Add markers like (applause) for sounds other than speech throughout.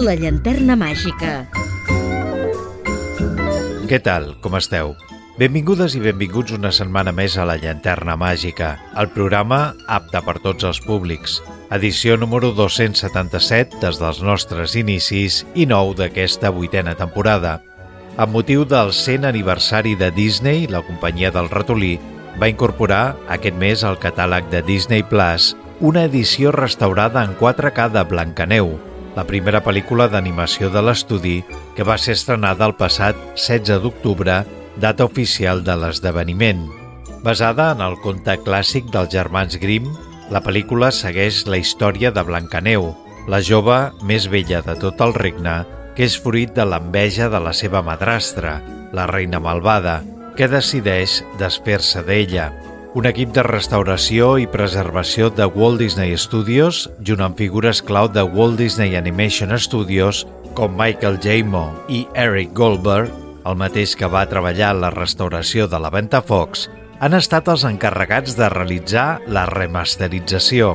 La llanterna màgica. Què tal? Com esteu? Benvingudes i benvinguts una setmana més a La Llanterna Màgica, el programa apte per tots els públics. Edició número 277 des dels nostres inicis i nou d'aquesta vuitena temporada. Amb motiu del 100 aniversari de Disney, la companyia del ratolí va incorporar aquest mes al catàleg de Disney Plus una edició restaurada en 4K de Blancaneu, la primera pel·lícula d'animació de l'estudi que va ser estrenada el passat 16 d'octubre, data oficial de l'esdeveniment. Basada en el conte clàssic dels germans Grimm, la pel·lícula segueix la història de Blancaneu, la jove més vella de tot el regne, que és fruit de l'enveja de la seva madrastra, la reina malvada, que decideix desfer-se d'ella. Un equip de restauració i preservació de Walt Disney Studios, junt amb figures clau de Walt Disney Animation Studios, com Michael Jamo i Eric Goldberg, el mateix que va treballar en la restauració de la Ventafocs, han estat els encarregats de realitzar la remasterització.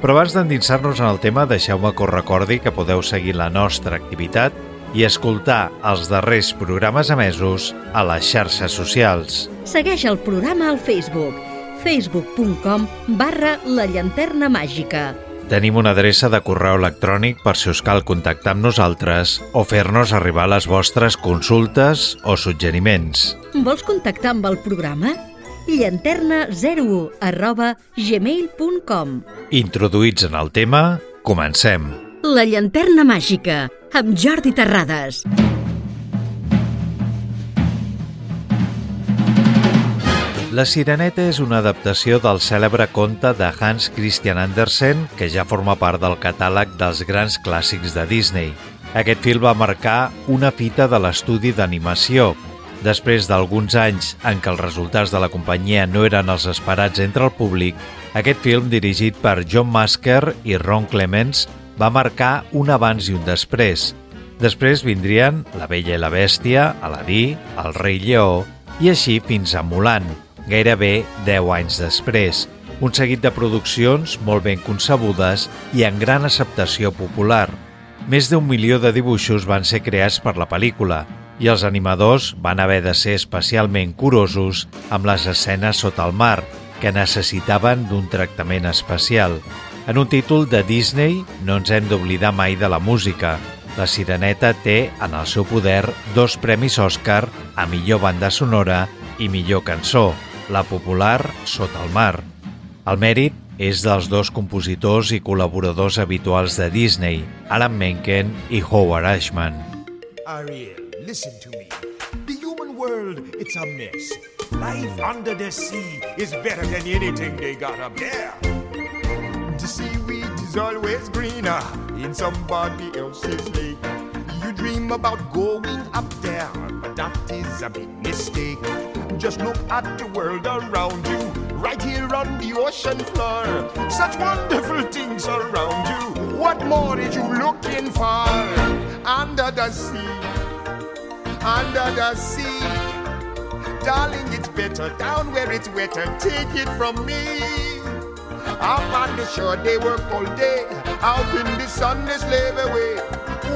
Però abans d'endinsar-nos en el tema, deixeu-me que us recordi que podeu seguir la nostra activitat i escoltar els darrers programes emesos a les xarxes socials. Segueix el programa al Facebook facebook.com barra la llanterna màgica. Tenim una adreça de correu electrònic per si us cal contactar amb nosaltres o fer-nos arribar les vostres consultes o suggeriments. Vols contactar amb el programa? llanterna01 arroba gmail.com Introduïts en el tema, comencem. La llanterna màgica, amb Jordi Terrades. La Sireneta és una adaptació del cèlebre conte de Hans Christian Andersen que ja forma part del catàleg dels grans clàssics de Disney. Aquest film va marcar una fita de l'estudi d'animació. Després d'alguns anys en què els resultats de la companyia no eren els esperats entre el públic, aquest film, dirigit per John Masker i Ron Clements, va marcar un abans i un després. Després vindrien La Bella i la Bèstia, Aladí, El Rei Lleó i així fins a Mulan, gairebé 10 anys després. Un seguit de produccions molt ben concebudes i en gran acceptació popular. Més d'un milió de dibuixos van ser creats per la pel·lícula i els animadors van haver de ser especialment curosos amb les escenes sota el mar, que necessitaven d'un tractament especial. En un títol de Disney no ens hem d'oblidar mai de la música. La Sireneta té en el seu poder dos premis Òscar a millor banda sonora i millor cançó, la popular Sota el mar. El mèrit és dels dos compositors i col·laboradors habituals de Disney, Alan Menken i Howard Ashman. Ariel, listen to me. The human world, it's a mess. Life under the sea is better than anything they got up there. The seaweed is always greener in somebody else's lake. You dream about going up there, but that is a big mistake. Just look at the world around you, right here on the ocean floor. Such wonderful things around you. What more is you looking for? Under the sea, under the sea. Darling, it's better down where it's wetter. Take it from me. Up on the shore, they work all day. Out in the sun, they slave away.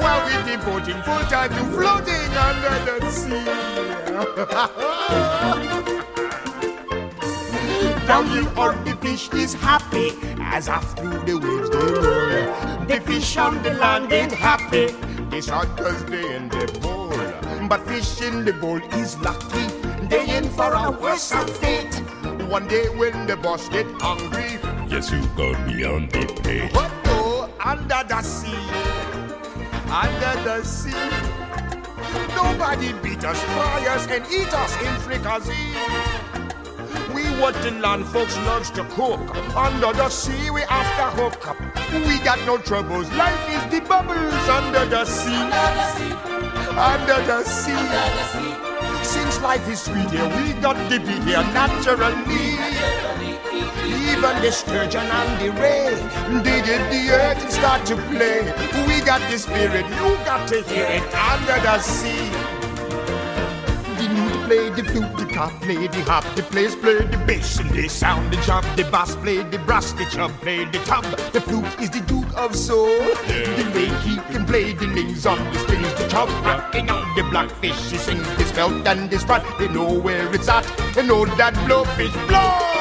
While we're devoting full time to floating under the sea. Down here on the fish is happy as after the waves they roll. The fish on the land ain't happy. They sad cause they in the bowl. But fish in the bowl is lucky. They in for a worse fate. One day when the boss get hungry, Yes, you go beyond the plate. what go under the sea? Under the sea. Nobody beat us, fry us, and eat us in fricassee. We what the land folks loves to cook. Under the sea, we after hook up. We got no troubles. Life is the bubbles under the sea. Under the sea. Since life is sweet here, we got to be here naturally. Even the sturgeon and the ray, they get the earth and start to play. We got the spirit, you got to hear it under the sea. The new play the flute, the cop play the hop, the players play the bass, and they sound the chop. The bass play the brass, the chub play the tub. The flute is the duke of soul. Yeah. The way he can play the lings on the strings, the chub rocking on the blackfish. He sings this belt and this spot. They know where it's at. They know that blowfish blow.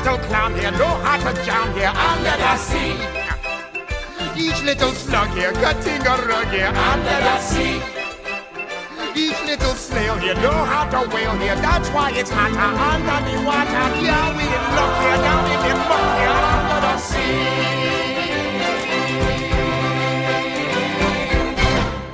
Little clown here know how to jam here under the sea. Each little slug here cutting a rug here under the sea. Each little snail here know how to whale here. That's why it's hotter under the water. Yeah, we in luck here down in the muck here under the sea.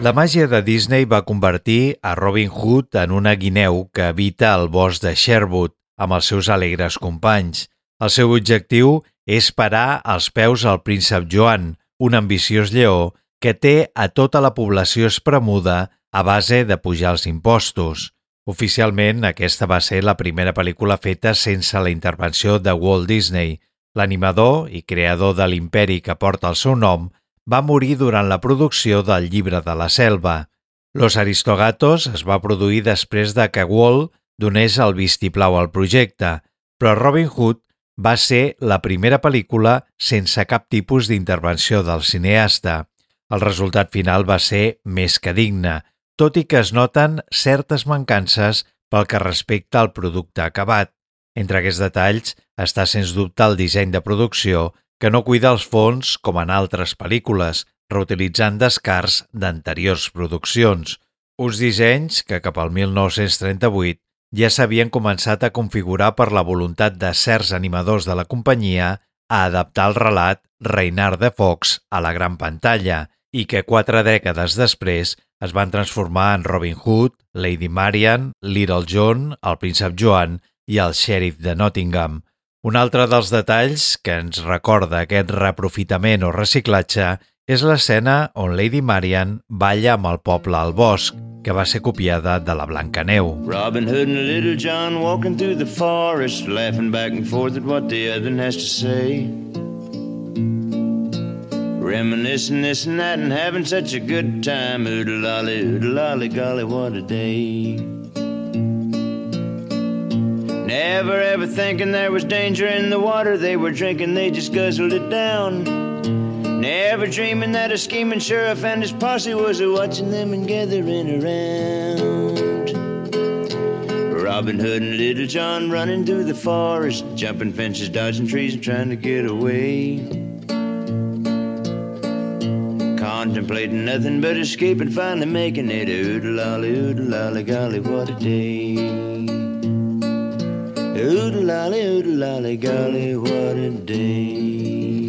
La màgia de Disney va convertir a Robin Hood en una guineu que habita el bosc de Sherwood amb els seus alegres companys. El seu objectiu és parar als peus al príncep Joan, un ambiciós lleó que té a tota la població espremuda a base de pujar els impostos. Oficialment, aquesta va ser la primera pel·lícula feta sense la intervenció de Walt Disney. L'animador i creador de l'imperi que porta el seu nom va morir durant la producció del llibre de la selva. Los Aristogatos es va produir després de que Walt donés el vistiplau al projecte, però Robin Hood va ser la primera pel·lícula sense cap tipus d'intervenció del cineasta. El resultat final va ser més que digne, tot i que es noten certes mancances pel que respecta al producte acabat. Entre aquests detalls està sens dubte el disseny de producció que no cuida els fons com en altres pel·lícules, reutilitzant descars d'anteriors produccions. Uns dissenys que cap al 1938 ja s'havien començat a configurar per la voluntat de certs animadors de la companyia a adaptar el relat Reinar de Fox a la gran pantalla i que quatre dècades després es van transformar en Robin Hood, Lady Marian, Little John, el príncep Joan i el xèrif de Nottingham. Un altre dels detalls que ens recorda aquest reprofitament o reciclatge és l'escena on Lady Marian balla amb el poble al bosc, que va ser copiada de la Blancaneu. Robin Hood and Little John walking through the forest, laughing back and forth at what the other has to say. Reminiscing this and that and having such a good time. Oodle lolly, oodle lolly, golly, what a day. Never ever thinking there was danger in the water they were drinking, they just guzzled it down. Never dreaming that a scheming sheriff and his posse was a watching them and gathering around. Robin Hood and Little John running through the forest, jumping fences, dodging trees, and trying to get away. Contemplating nothing but escape and finally making it. Oodle lolly, oodle lolly, golly, what a day. Oodle lolly, oodle lolly, golly, what a day.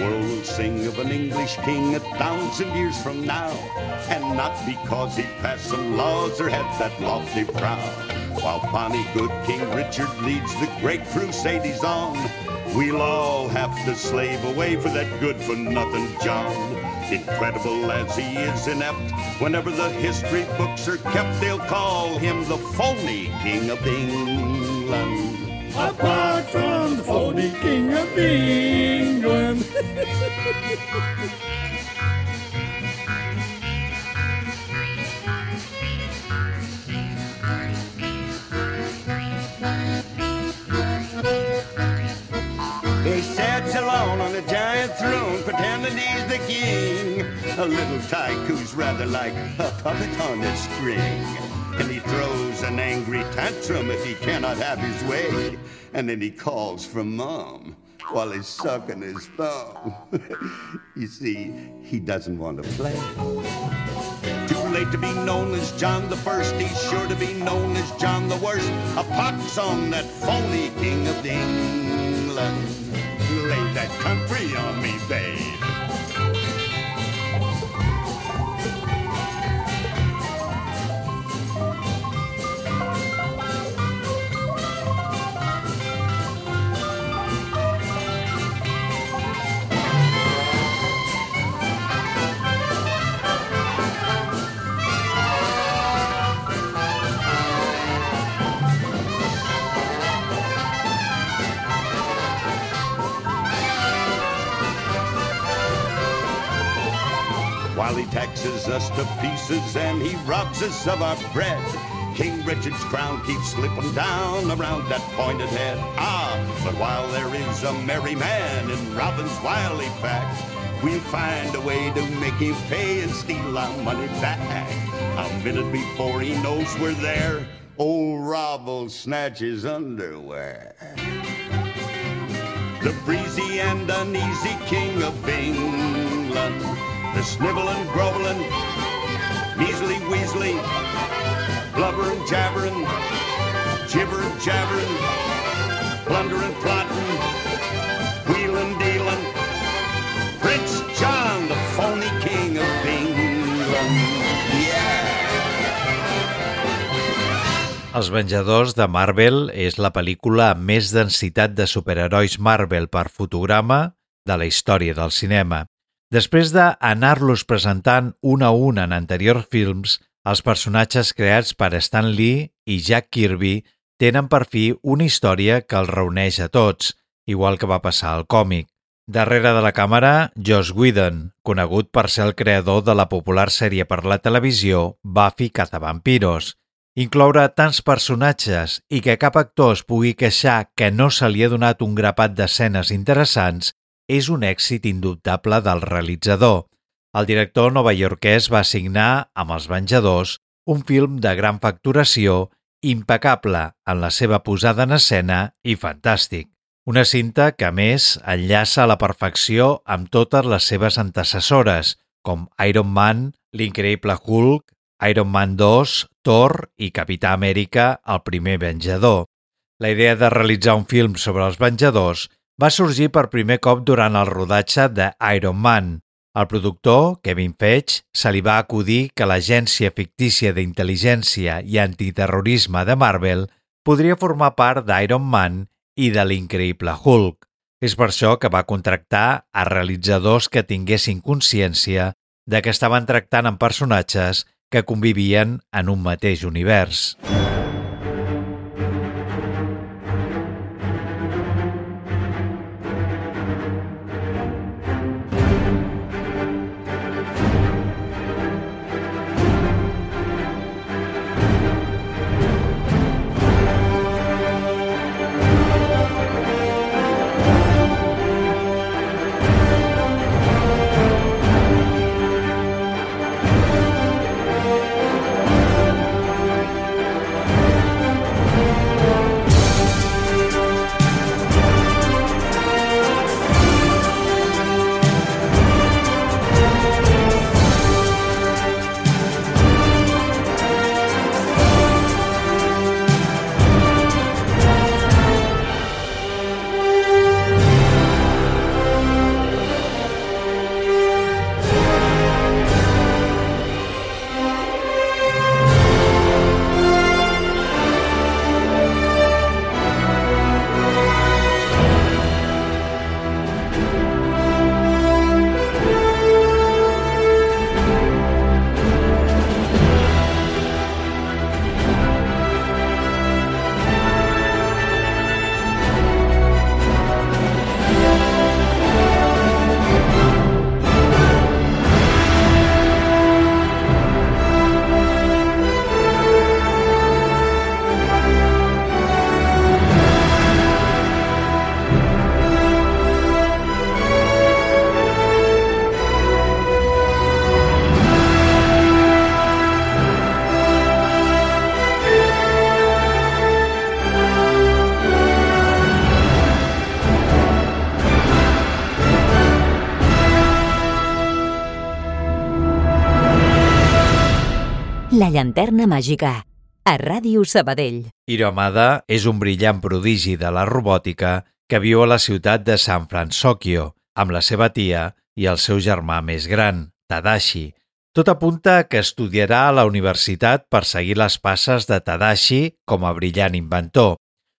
World will sing of an English king a thousand years from now, and not because he passed some laws or had that lofty brow. While bonny good King Richard leads the great crusade he's on, we'll all have to slave away for that good for nothing John. Incredible as he is inept, whenever the history books are kept, they'll call him the phony King of England apart from the phony King of England. He sits alone on a giant throne, pretending he's the king. A little tyke who's rather like a puppet on a string and he throws an angry tantrum if he cannot have his way. And then he calls for mom while he's sucking his thumb. (laughs) you see, he doesn't want to play. Too late to be known as John the First. He's sure to be known as John the Worst. A pox on that phony king of England. Lay that country on me, babe. Taxes us to pieces and he robs us of our bread. King Richard's crown keeps slipping down around that pointed head. Ah, but while there is a merry man in Robin's wily pack, we'll find a way to make him pay and steal our money back. A minute before he knows we're there, old Rob will snatch his underwear. The breezy and uneasy king of England the sniveling, groveling, measly, weasley, blubbering, jabbering, gibbering, jabbering, plundering, plotting, wheeling, dealing. Prince John, the phony king of England. Els Venjadors de Marvel és la pel·lícula amb més densitat de superherois Marvel per fotograma de la història del cinema. Després d'anar-los presentant un a un en anteriors films, els personatges creats per Stan Lee i Jack Kirby tenen per fi una història que els reuneix a tots, igual que va passar al còmic. Darrere de la càmera, Josh Whedon, conegut per ser el creador de la popular sèrie per la televisió Buffy Cazavampiros. Incloure tants personatges i que cap actor es pugui queixar que no se li ha donat un grapat d'escenes interessants és un èxit indubtable del realitzador. El director novaiorquès va signar amb Els Venjadors un film de gran facturació, impecable en la seva posada en escena i fantàstic. Una cinta que, a més, enllaça a la perfecció amb totes les seves antecessores, com Iron Man, l'Increïble Hulk, Iron Man 2, Thor i Capità Amèrica, el primer Venjador. La idea de realitzar un film sobre els Venjadors va sorgir per primer cop durant el rodatge de Iron Man. Al productor, Kevin Feige, se li va acudir que l'agència fictícia d'intel·ligència i antiterrorisme de Marvel podria formar part d'Iron Man i de l'increïble Hulk. És per això que va contractar a realitzadors que tinguessin consciència de que estaven tractant amb personatges que convivien en un mateix univers. Llanterna màgica, a Ràdio Sabadell. Hiro Amada és un brillant prodigi de la robòtica que viu a la ciutat de San Francisco amb la seva tia i el seu germà més gran, Tadashi. Tot apunta que estudiarà a la universitat per seguir les passes de Tadashi com a brillant inventor,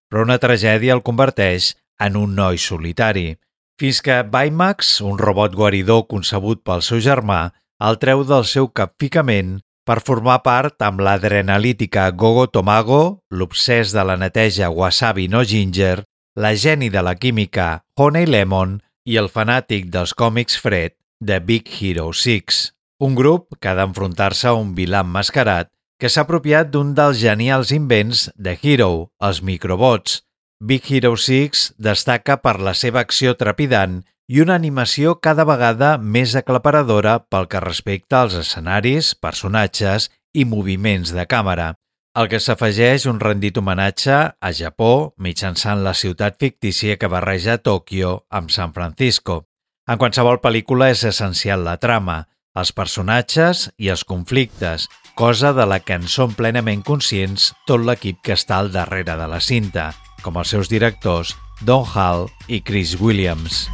però una tragèdia el converteix en un noi solitari, fins que Baymax, un robot guaridor concebut pel seu germà, el treu del seu capficament per formar part amb l'adrenalítica Gogo Tomago, l'obsès de la neteja Wasabi no Ginger, la geni de la química Honey Lemon i el fanàtic dels còmics Fred de Big Hero 6, un grup que ha d'enfrontar-se a un vilà mascarat que s'ha apropiat d'un dels genials invents de Hero, els microbots. Big Hero 6 destaca per la seva acció trepidant i una animació cada vegada més aclaparadora pel que respecta als escenaris, personatges i moviments de càmera, el que s'afegeix un rendit homenatge a Japó mitjançant la ciutat fictícia que barreja Tòquio amb San Francisco. En qualsevol pel·lícula és essencial la trama, els personatges i els conflictes, cosa de la que en són plenament conscients tot l'equip que està al darrere de la cinta, com els seus directors Don Hall i Chris Williams.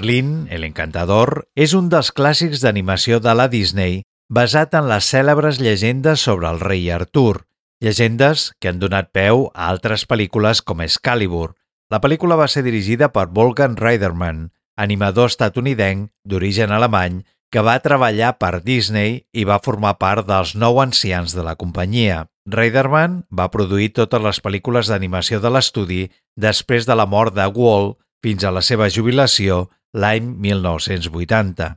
Merlín, el encantador, és un dels clàssics d'animació de la Disney basat en les cèlebres llegendes sobre el rei Artur, llegendes que han donat peu a altres pel·lícules com Excalibur. La pel·lícula va ser dirigida per Wolfgang Reiderman, animador estatunidenc d'origen alemany que va treballar per Disney i va formar part dels nou ancians de la companyia. Reiderman va produir totes les pel·lícules d'animació de l'estudi després de la mort de Walt fins a la seva jubilació l'any 1980.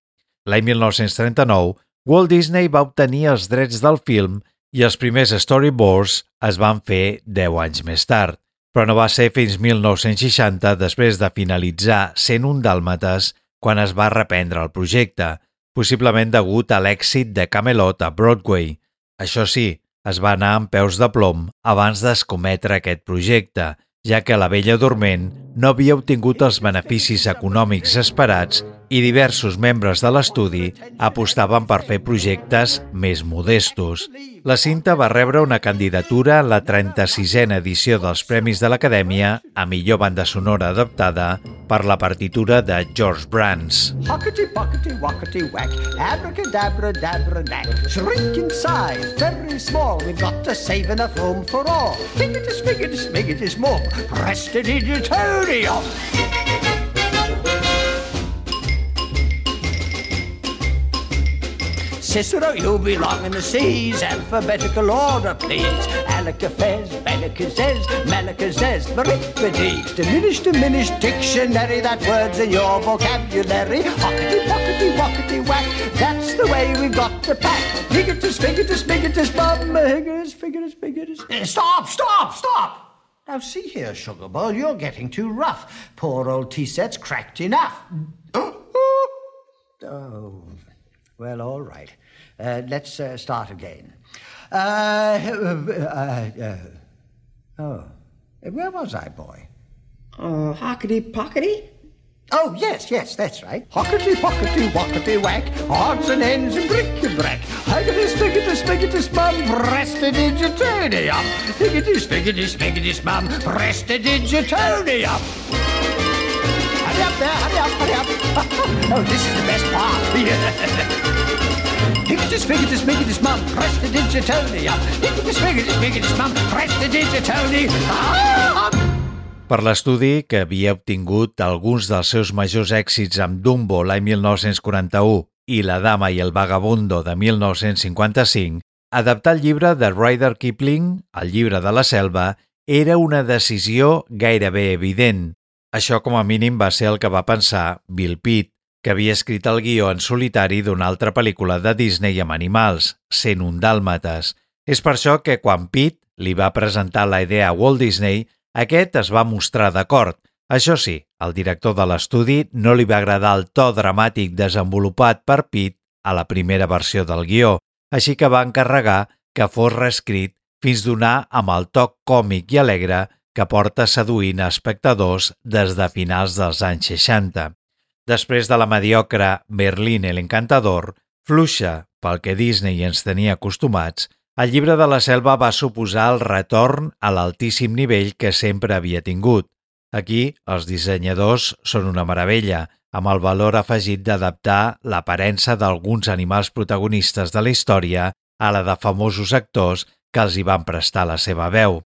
L'any 1939, Walt Disney va obtenir els drets del film i els primers storyboards es van fer 10 anys més tard, però no va ser fins 1960, després de finalitzar 101 dàlmates, quan es va reprendre el projecte, possiblement degut a l'èxit de Camelot a Broadway. Això sí, es va anar amb peus de plom abans d'escometre aquest projecte, ja que la vella dorment no havia obtingut els beneficis econòmics esperats i diversos membres de l'estudi apostaven per fer projectes més modestos. La cinta va rebre una candidatura a la 36a edició dels Premis de l'Acadèmia a millor banda sonora adaptada per la partitura de George Brands. Hockety pockety wockety whack, abracadabra dabra knack. Shrink in size, very small. We've got to save enough room for all. Figgity spiggity spiggity small. Prestidigitarium. Cicero, you belong in the C's. Alphabetical order, please. Alicafes, Belicazes, Malacazes, Maripides. Diminish, diminish dictionary. That word's in your vocabulary. Hockety, pockety, wockety, whack. That's the way we've got to pack. Higatus, figatus, bigatus, bum, higatus, figatus, bigatus. Stop, stop, stop! Now, see here, Sugar Bowl, you're getting too rough. Poor old T-set's cracked enough. (gasps) oh, well, all right. Uh, let's uh, start again. Uh, uh, uh, oh, where was I, boy? Uh, hockety pockety? Oh, yes, yes, that's right. Hockety pockety wockety whack, odds and ends and bric-a-brac. Higgity spiggity spiggity spum, prestidigitanium. Higgity spiggity spiggity spum, prestidigitanium. Hurry up there, hurry up, hurry up. (laughs) oh, this is the best part. (laughs) Higgity spiggity spiggity spum, prestidigitanium. Higgity spiggity spiggity spum, prestidigitanium. Per l'estudi, que havia obtingut alguns dels seus majors èxits amb Dumbo l'any 1941 i La dama i el vagabundo de 1955, adaptar el llibre de Ryder Kipling, El llibre de la selva, era una decisió gairebé evident. Això com a mínim va ser el que va pensar Bill Pitt, que havia escrit el guió en solitari d'una altra pel·lícula de Disney amb animals, Sent un dàlmates. És per això que quan Pitt li va presentar la idea a Walt Disney, aquest es va mostrar d'acord. Això sí, al director de l'estudi no li va agradar el to dramàtic desenvolupat per Pitt a la primera versió del guió, així que va encarregar que fos reescrit fins donar amb el toc còmic i alegre que porta seduint a espectadors des de finals dels anys 60. Després de la mediocre Berlín l'Encantador, fluixa pel que Disney ens tenia acostumats, el llibre de la selva va suposar el retorn a l'altíssim nivell que sempre havia tingut. Aquí, els dissenyadors són una meravella, amb el valor afegit d'adaptar l'aparença d'alguns animals protagonistes de la història a la de famosos actors que els hi van prestar la seva veu.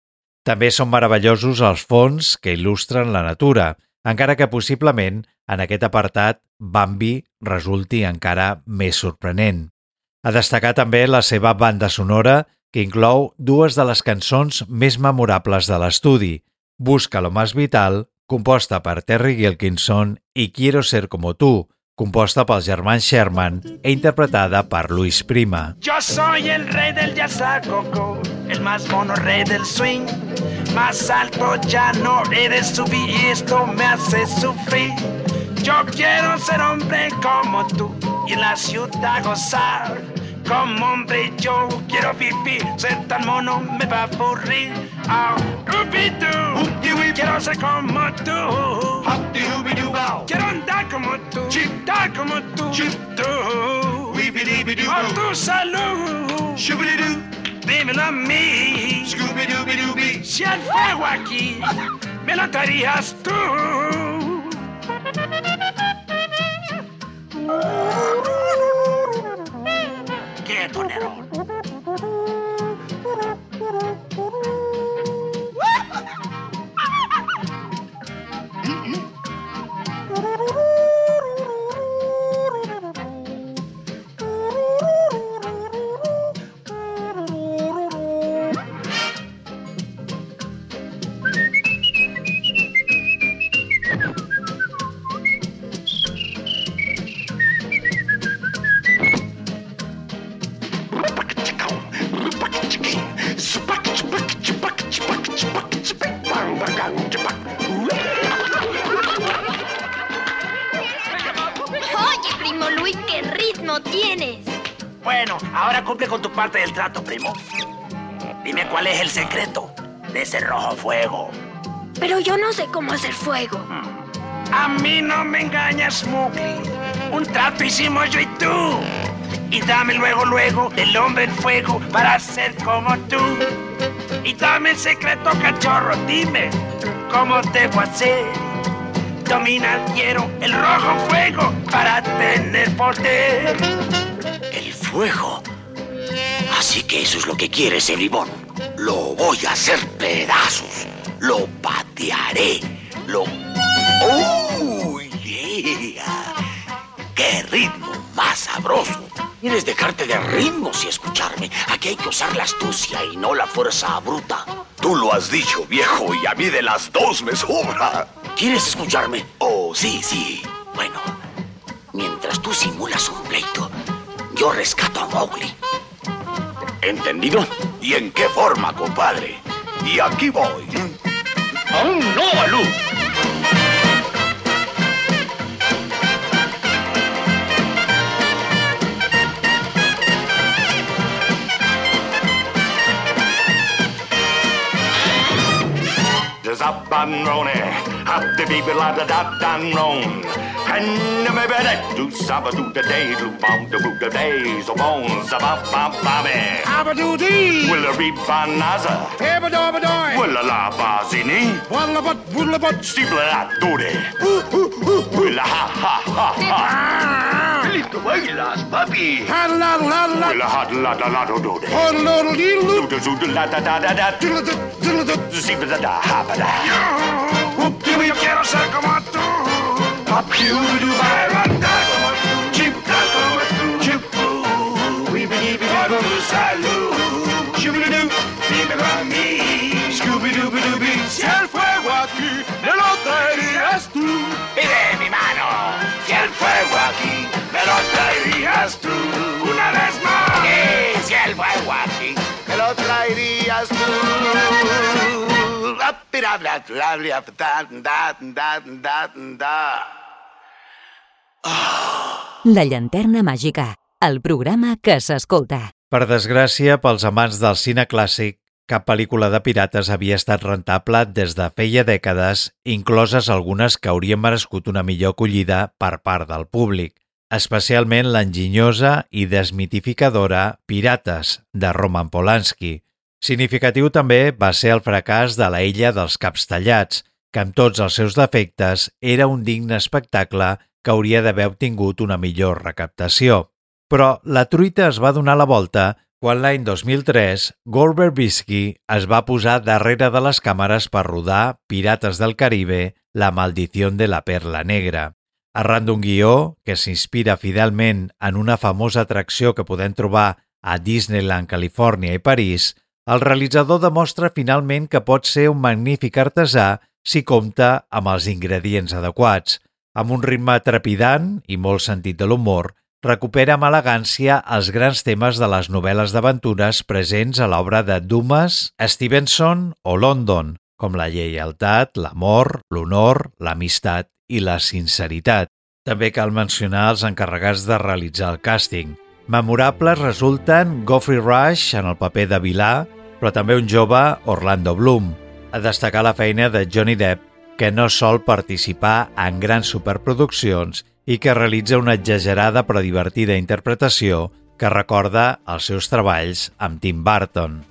També són meravellosos els fons que il·lustren la natura, encara que possiblement en aquest apartat Bambi resulti encara més sorprenent. A destacar també la seva banda sonora, que inclou dues de les cançons més memorables de l'estudi, Busca lo más vital, composta per Terry Gilkinson, i Quiero ser como tú, composta pels germans Sherman e interpretada per Luis Prima. Yo soy el rey del jazz coco, el más mono rey del swing. Más alto ya no de subir y esto me hace sufrir. Yo quiero ser hombre como tú y en la ciudad gozar. Como hombre yo quiero vivir, ser tan mono me va a aburrir. Oh, ubidu, quiero ser como tú. Quiero andar como tú, dar como tú. Por tu salud, dímelo a mí. Si el fuego aquí me lo darías tú. Quieto, Nerón. Parte del trato, primo. Dime cuál es el secreto de ese rojo fuego. Pero yo no sé cómo hacer fuego. A mí no me engañas, Mowgli. Un trato hicimos yo y tú. Y dame luego, luego el hombre en fuego para ser como tú. Y dame el secreto, cachorro. Dime cómo debo hacer. Domina, quiero el rojo fuego para tener poder. El fuego. Así que eso es lo que quieres, el bribón. Lo voy a hacer pedazos. Lo patearé. Lo. ¡Oh, yeah! ¡Qué ritmo más sabroso! Tienes dejarte de ritmos y escucharme. Aquí hay que usar la astucia y no la fuerza bruta. Tú lo has dicho, viejo, y a mí de las dos me sobra. ¿Quieres escucharme? Oh, sí, sí. Bueno, mientras tú simulas un pleito, yo rescato a Mowgli. ¿Entendido? ¿Y en qué forma, compadre? Y aquí voy. ¡Oh, no, Alú! Up and rone, up the baby la da da dan Panda me do saba do da do bom da boo da day, so bom saba bom bobby. Do dee. Willa reap banaza. Pebba dobba doy. Willa la bazini. Walla but, willa but. Steepla la doody. Willa ha ha ha ha. Lead the way, last puppy. Ha la la la. Willa ha la la la do doody. Ha la la dee loo. Do do do la da da da da. Diddle da, diddle da. Steepla da da ha da. Yo! Give me a kettle sack, come on. Yo quiero ser como tú. Papiudu, bailando como tú. Chipta como tú. Chipu. Weepy-deepy-doo. Salud. Shubidoo. Dime para mí. Scooby-Dooby-Dooby. Si el fuego aquí me lo traerías tú. Pide mi mano. Si el fuego aquí me lo traerías tú. Una vez más. Sí, si el fuego aquí me lo traerías tú. Up, blah, blah, blah, blah, da, da, da, da, da. La llanterna màgica, el programa que s'escolta. Per desgràcia, pels amants del cine clàssic, cap pel·lícula de pirates havia estat rentable des de feia dècades, incloses algunes que haurien merescut una millor acollida per part del públic, especialment l'enginyosa i desmitificadora Pirates, de Roman Polanski. Significatiu també va ser el fracàs de la Illa dels Caps Tallats, que amb tots els seus defectes era un digne espectacle que hauria d'haver obtingut una millor recaptació. Però la truita es va donar la volta quan l'any 2003 Gore Verbinski es va posar darrere de les càmeres per rodar Pirates del Caribe, La maldició de la perla negra. Arran d'un guió que s'inspira fidelment en una famosa atracció que podem trobar a Disneyland, Califòrnia i París, el realitzador demostra finalment que pot ser un magnífic artesà si compta amb els ingredients adequats. Amb un ritme trepidant i molt sentit de l'humor, recupera amb elegància els grans temes de les novel·les d'aventures presents a l'obra de Dumas, Stevenson o London, com la lleialtat, l'amor, l'honor, l'amistat i la sinceritat. També cal mencionar els encarregats de realitzar el càsting. Memorables resulten Geoffrey Rush en el paper de vilà, però també un jove Orlando Bloom. A destacar la feina de Johnny Depp, que no sol participar en grans superproduccions i que realitza una exagerada però divertida interpretació que recorda els seus treballs amb Tim Burton.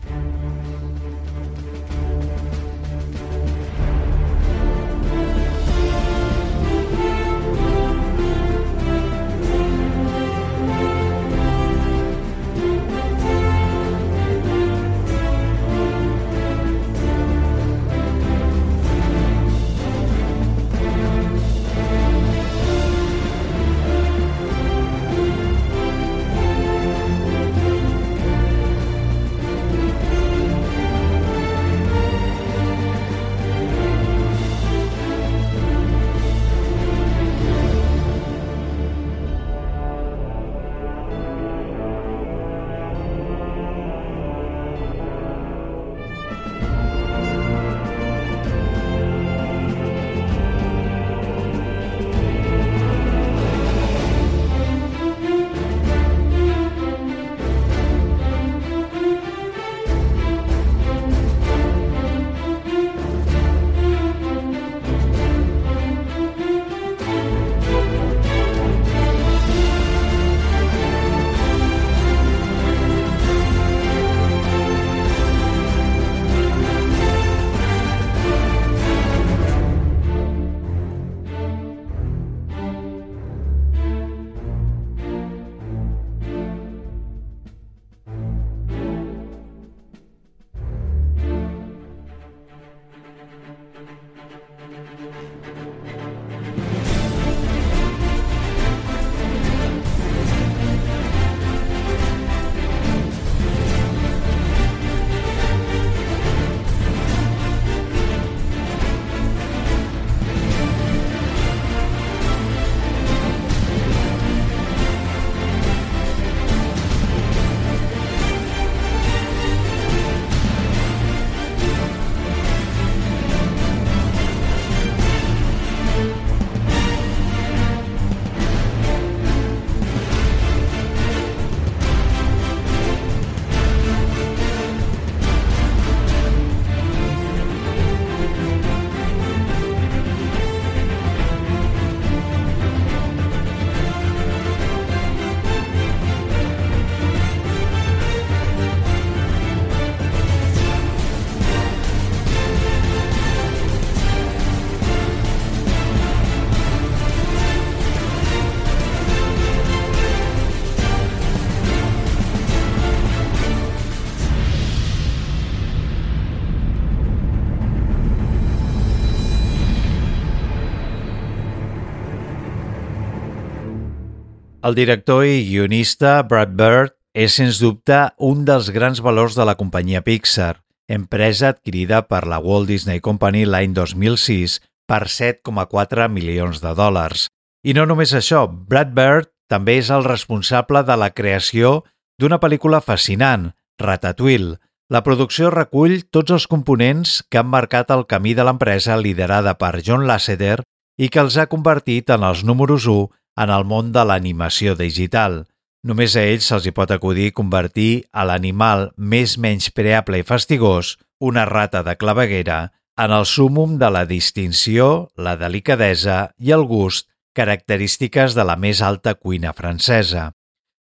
El director i guionista Brad Bird és, sens dubte, un dels grans valors de la companyia Pixar, empresa adquirida per la Walt Disney Company l'any 2006 per 7,4 milions de dòlars. I no només això, Brad Bird també és el responsable de la creació d'una pel·lícula fascinant, Ratatouille. La producció recull tots els components que han marcat el camí de l'empresa liderada per John Lasseter i que els ha convertit en els números 1 en el món de l'animació digital. Només a ells se'ls hi pot acudir convertir a l'animal més menyspreable i fastigós, una rata de claveguera, en el súmum de la distinció, la delicadesa i el gust característiques de la més alta cuina francesa.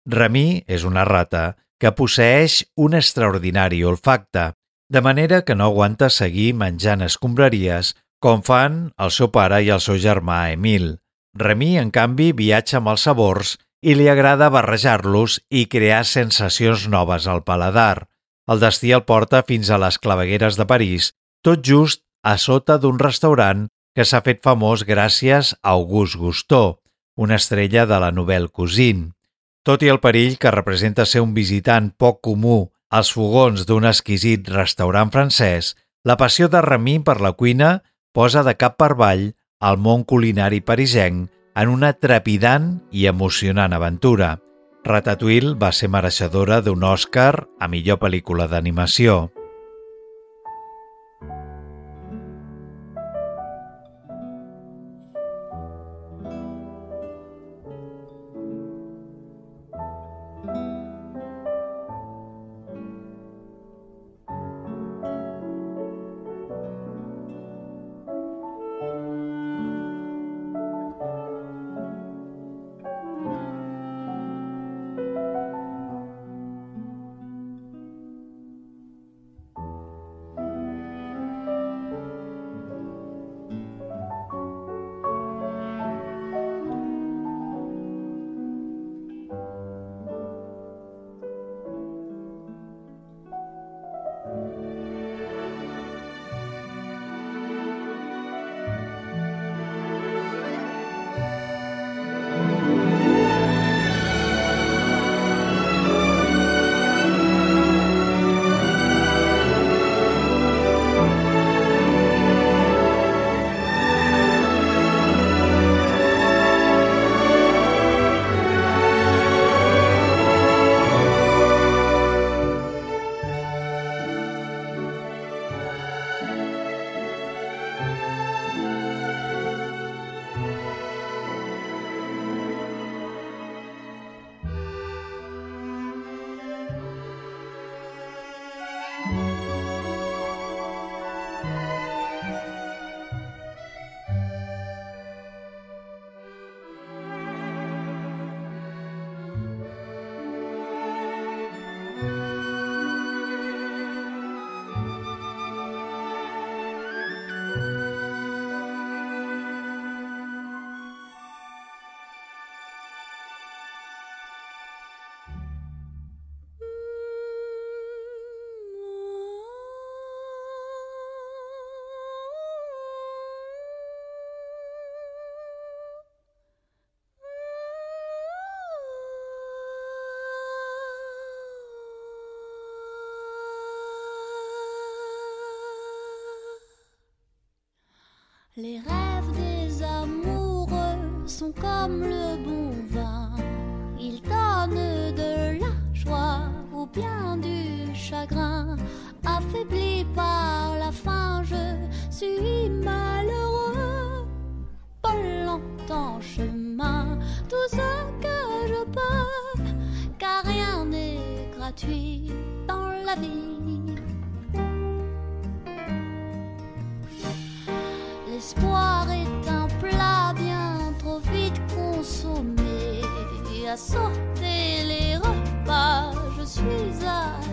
Remy és una rata que posseix un extraordinari olfacte, de manera que no aguanta seguir menjant escombraries com fan el seu pare i el seu germà Emil. Remy, en canvi, viatja amb els sabors i li agrada barrejar-los i crear sensacions noves al paladar. El destí el porta fins a les clavegueres de París, tot just a sota d'un restaurant que s'ha fet famós gràcies a Auguste Gusteau, una estrella de la Nouvelle Cuisine. Tot i el perill que representa ser un visitant poc comú als fogons d'un exquisit restaurant francès, la passió de Remy per la cuina posa de cap per avall el món culinari parisenc en una trepidant i emocionant aventura. Ratatouille va ser mereixedora d'un Oscar a millor pel·lícula d'animació. Les rêves des amoureux sont comme le bon vin. Ils donnent de la joie ou bien du chagrin. Affaibli par la faim, je suis malheureux. Pas longtemps chemin, tout ce que je peux, car rien n'est gratuit dans la vie. L'espoir est un plat bien trop vite consommé. À sauter les repas, je suis habitué.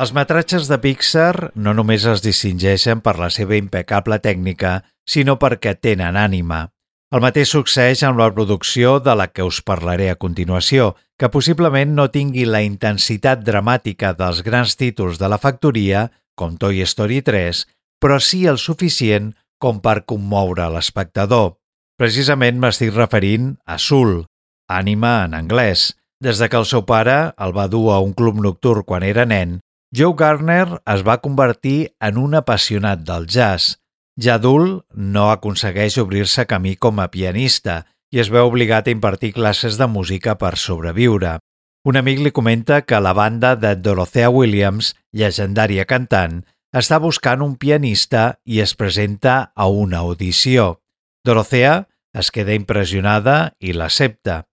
Els metratges de Pixar no només es distingeixen per la seva impecable tècnica, sinó perquè tenen ànima. El mateix succeeix amb la producció de la que us parlaré a continuació, que possiblement no tingui la intensitat dramàtica dels grans títols de la factoria, com Toy Story 3, però sí el suficient com per commoure l'espectador. Precisament m'estic referint a Soul, ànima en anglès. Des de que el seu pare el va dur a un club nocturn quan era nen, Joe Garner es va convertir en un apassionat del jazz. Ja adult, no aconsegueix obrir-se camí com a pianista i es veu obligat a impartir classes de música per sobreviure. Un amic li comenta que la banda de Dorothea Williams, llegendària cantant, està buscant un pianista i es presenta a una audició. Dorothea es queda impressionada i l'accepta.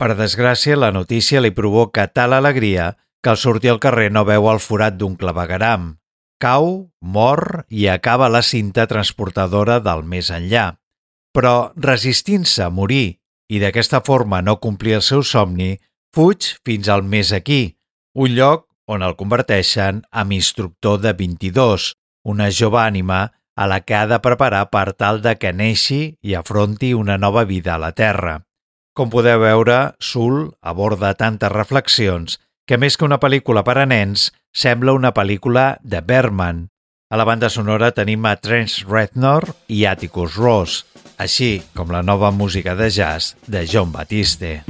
Per desgràcia, la notícia li provoca tal alegria que al sortir al carrer no veu el forat d'un clavegaram. Cau, mor i acaba la cinta transportadora del més enllà. Però, resistint-se a morir i d'aquesta forma no complir el seu somni, fuig fins al més aquí, un lloc on el converteixen amb instructor de 22, una jove ànima a la que ha de preparar per tal de que neixi i afronti una nova vida a la Terra. Com podeu veure, Sul aborda tantes reflexions que més que una pel·lícula per a nens, sembla una pel·lícula de Berman. A la banda sonora tenim a Trent Reznor i Atticus Ross, així com la nova música de jazz de John Batiste.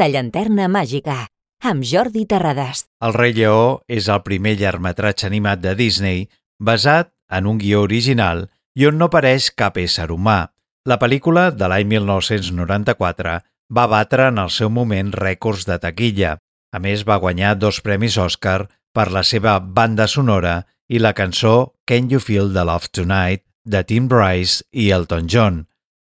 La llanterna màgica, amb Jordi Terrades. El rei Lleó és el primer llargmetratge animat de Disney basat en un guió original i on no apareix cap ésser humà. La pel·lícula, de l'any 1994, va batre en el seu moment rècords de taquilla. A més, va guanyar dos premis Oscar per la seva banda sonora i la cançó Can You Feel the Love Tonight de Tim Rice i Elton John.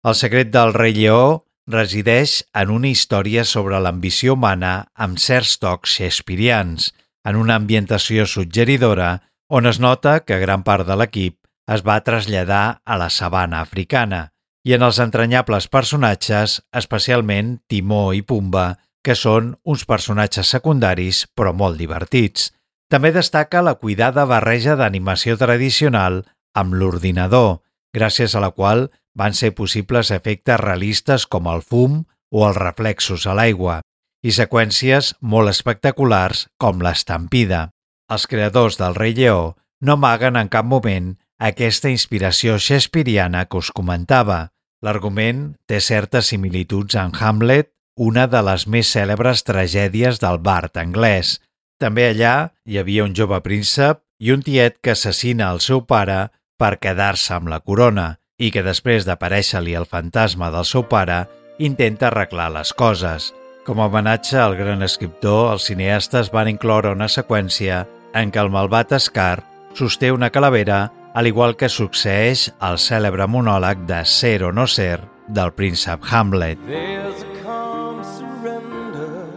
El secret del rei Lleó resideix en una història sobre l'ambició humana amb certs tocs shakespearians, en una ambientació suggeridora on es nota que gran part de l'equip es va traslladar a la sabana africana i en els entranyables personatges, especialment Timó i Pumba, que són uns personatges secundaris però molt divertits. També destaca la cuidada barreja d'animació tradicional amb l'ordinador, gràcies a la qual van ser possibles efectes realistes com el fum o els reflexos a l'aigua, i seqüències molt espectaculars com l'estampida. Els creadors del Rei Lleó no amaguen en cap moment aquesta inspiració shakespeariana que us comentava. L'argument té certes similituds amb Hamlet, una de les més cèlebres tragèdies del Bart anglès. També allà hi havia un jove príncep i un tiet que assassina el seu pare per quedar-se amb la corona i que després d'aparèixer-li el fantasma del seu pare intenta arreglar les coses. Com a homenatge al gran escriptor, els cineastes van incloure una seqüència en què el malvat Scar sosté una calavera al igual que succeeix al cèlebre monòleg de Ser o no ser del príncep Hamlet. There's a calm surrender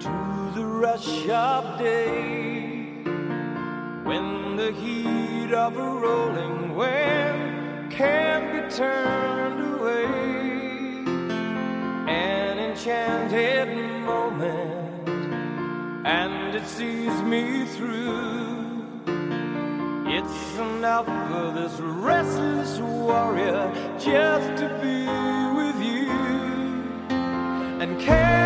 to the rush of day when the heat of a rolling wave can be turned away. An enchanted moment, and it sees me through. It's enough for this restless warrior just to be with you. And can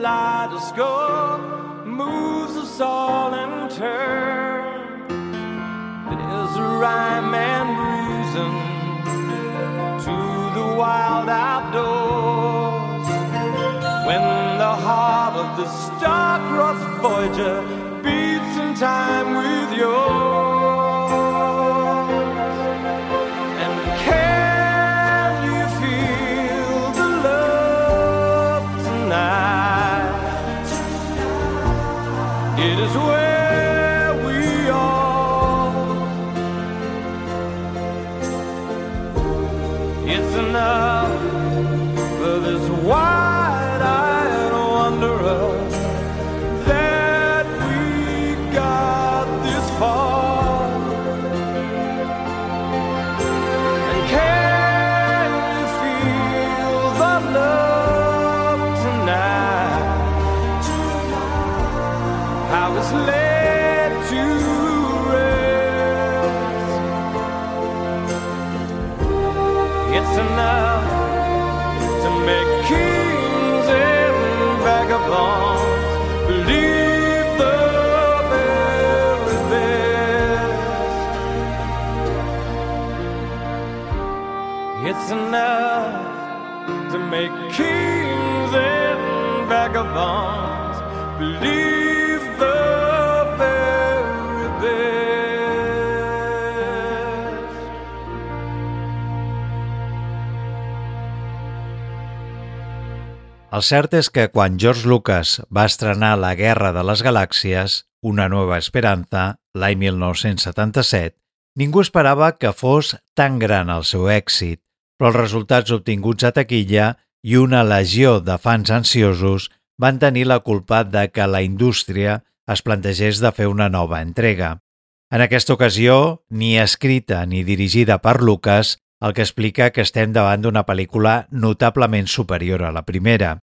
kaleidoscope moves us all in turn. There's a rhyme and reason to the wild outdoors when the heart of the star-crossed Voyager beats in time vagabonds believe the very best. El cert és que quan George Lucas va estrenar La Guerra de les Galàxies, Una nova esperança, l'any 1977, ningú esperava que fos tan gran el seu èxit, però els resultats obtinguts a taquilla i una legió de fans ansiosos van tenir la culpa de que la indústria es plantegés de fer una nova entrega. En aquesta ocasió, ni escrita ni dirigida per Lucas, el que explica que estem davant d'una pel·lícula notablement superior a la primera.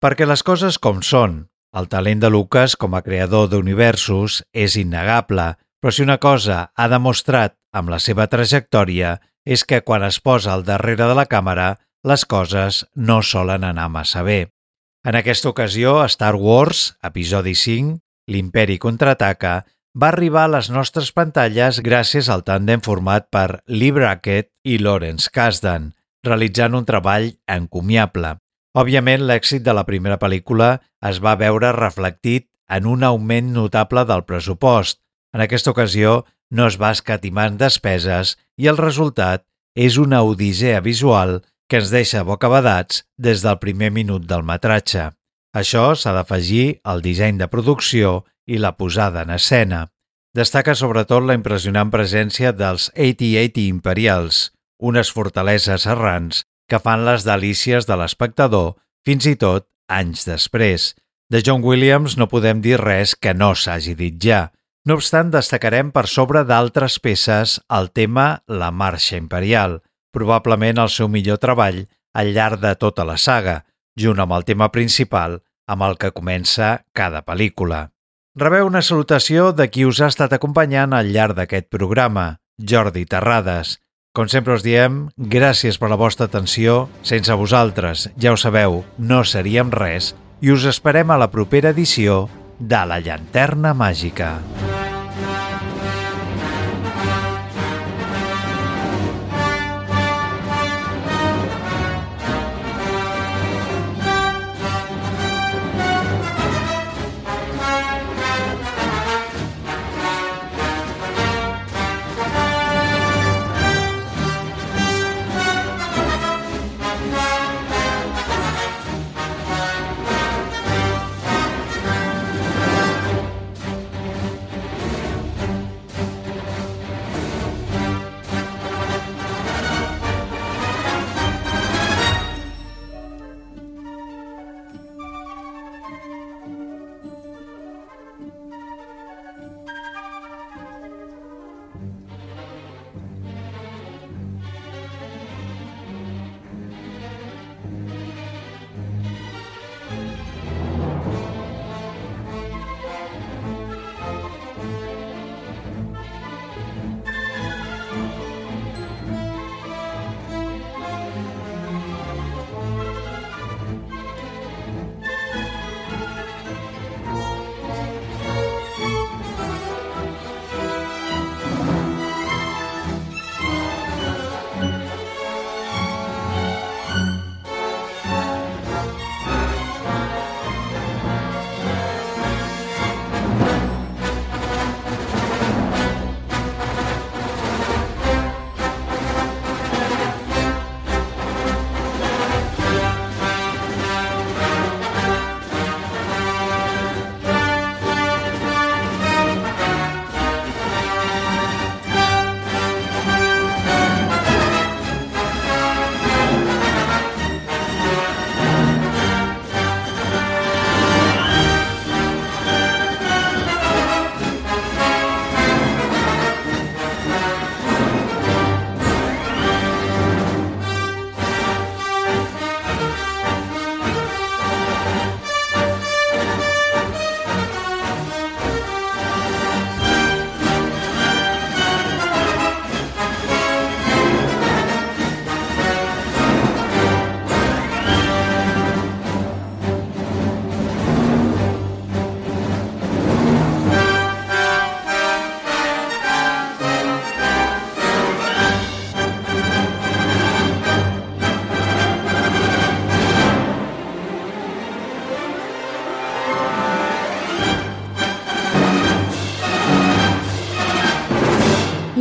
Perquè les coses com són, el talent de Lucas com a creador d'universos és innegable, però si una cosa ha demostrat amb la seva trajectòria és que quan es posa al darrere de la càmera, les coses no solen anar massa bé. En aquesta ocasió, Star Wars, episodi 5, l'Imperi contraataca, va arribar a les nostres pantalles gràcies al tàndem format per Lee Brackett i Lawrence Kasdan, realitzant un treball encomiable. Òbviament, l'èxit de la primera pel·lícula es va veure reflectit en un augment notable del pressupost. En aquesta ocasió no es va escatimar en despeses i el resultat és una odissea visual que ens deixa bocabadats des del primer minut del metratge. Això s'ha d'afegir al disseny de producció i la posada en escena. Destaca sobretot la impressionant presència dels AT-AT imperials, unes fortaleses errants que fan les delícies de l'espectador fins i tot anys després. De John Williams no podem dir res que no s'hagi dit ja. No obstant, destacarem per sobre d'altres peces el tema La Marxa Imperial, probablement el seu millor treball al llarg de tota la saga, junt amb el tema principal amb el que comença cada pel·lícula. Rebeu una salutació de qui us ha estat acompanyant al llarg d'aquest programa, Jordi Terrades. Com sempre us diem, gràcies per la vostra atenció. Sense vosaltres, ja ho sabeu, no seríem res i us esperem a la propera edició de La Llanterna Màgica.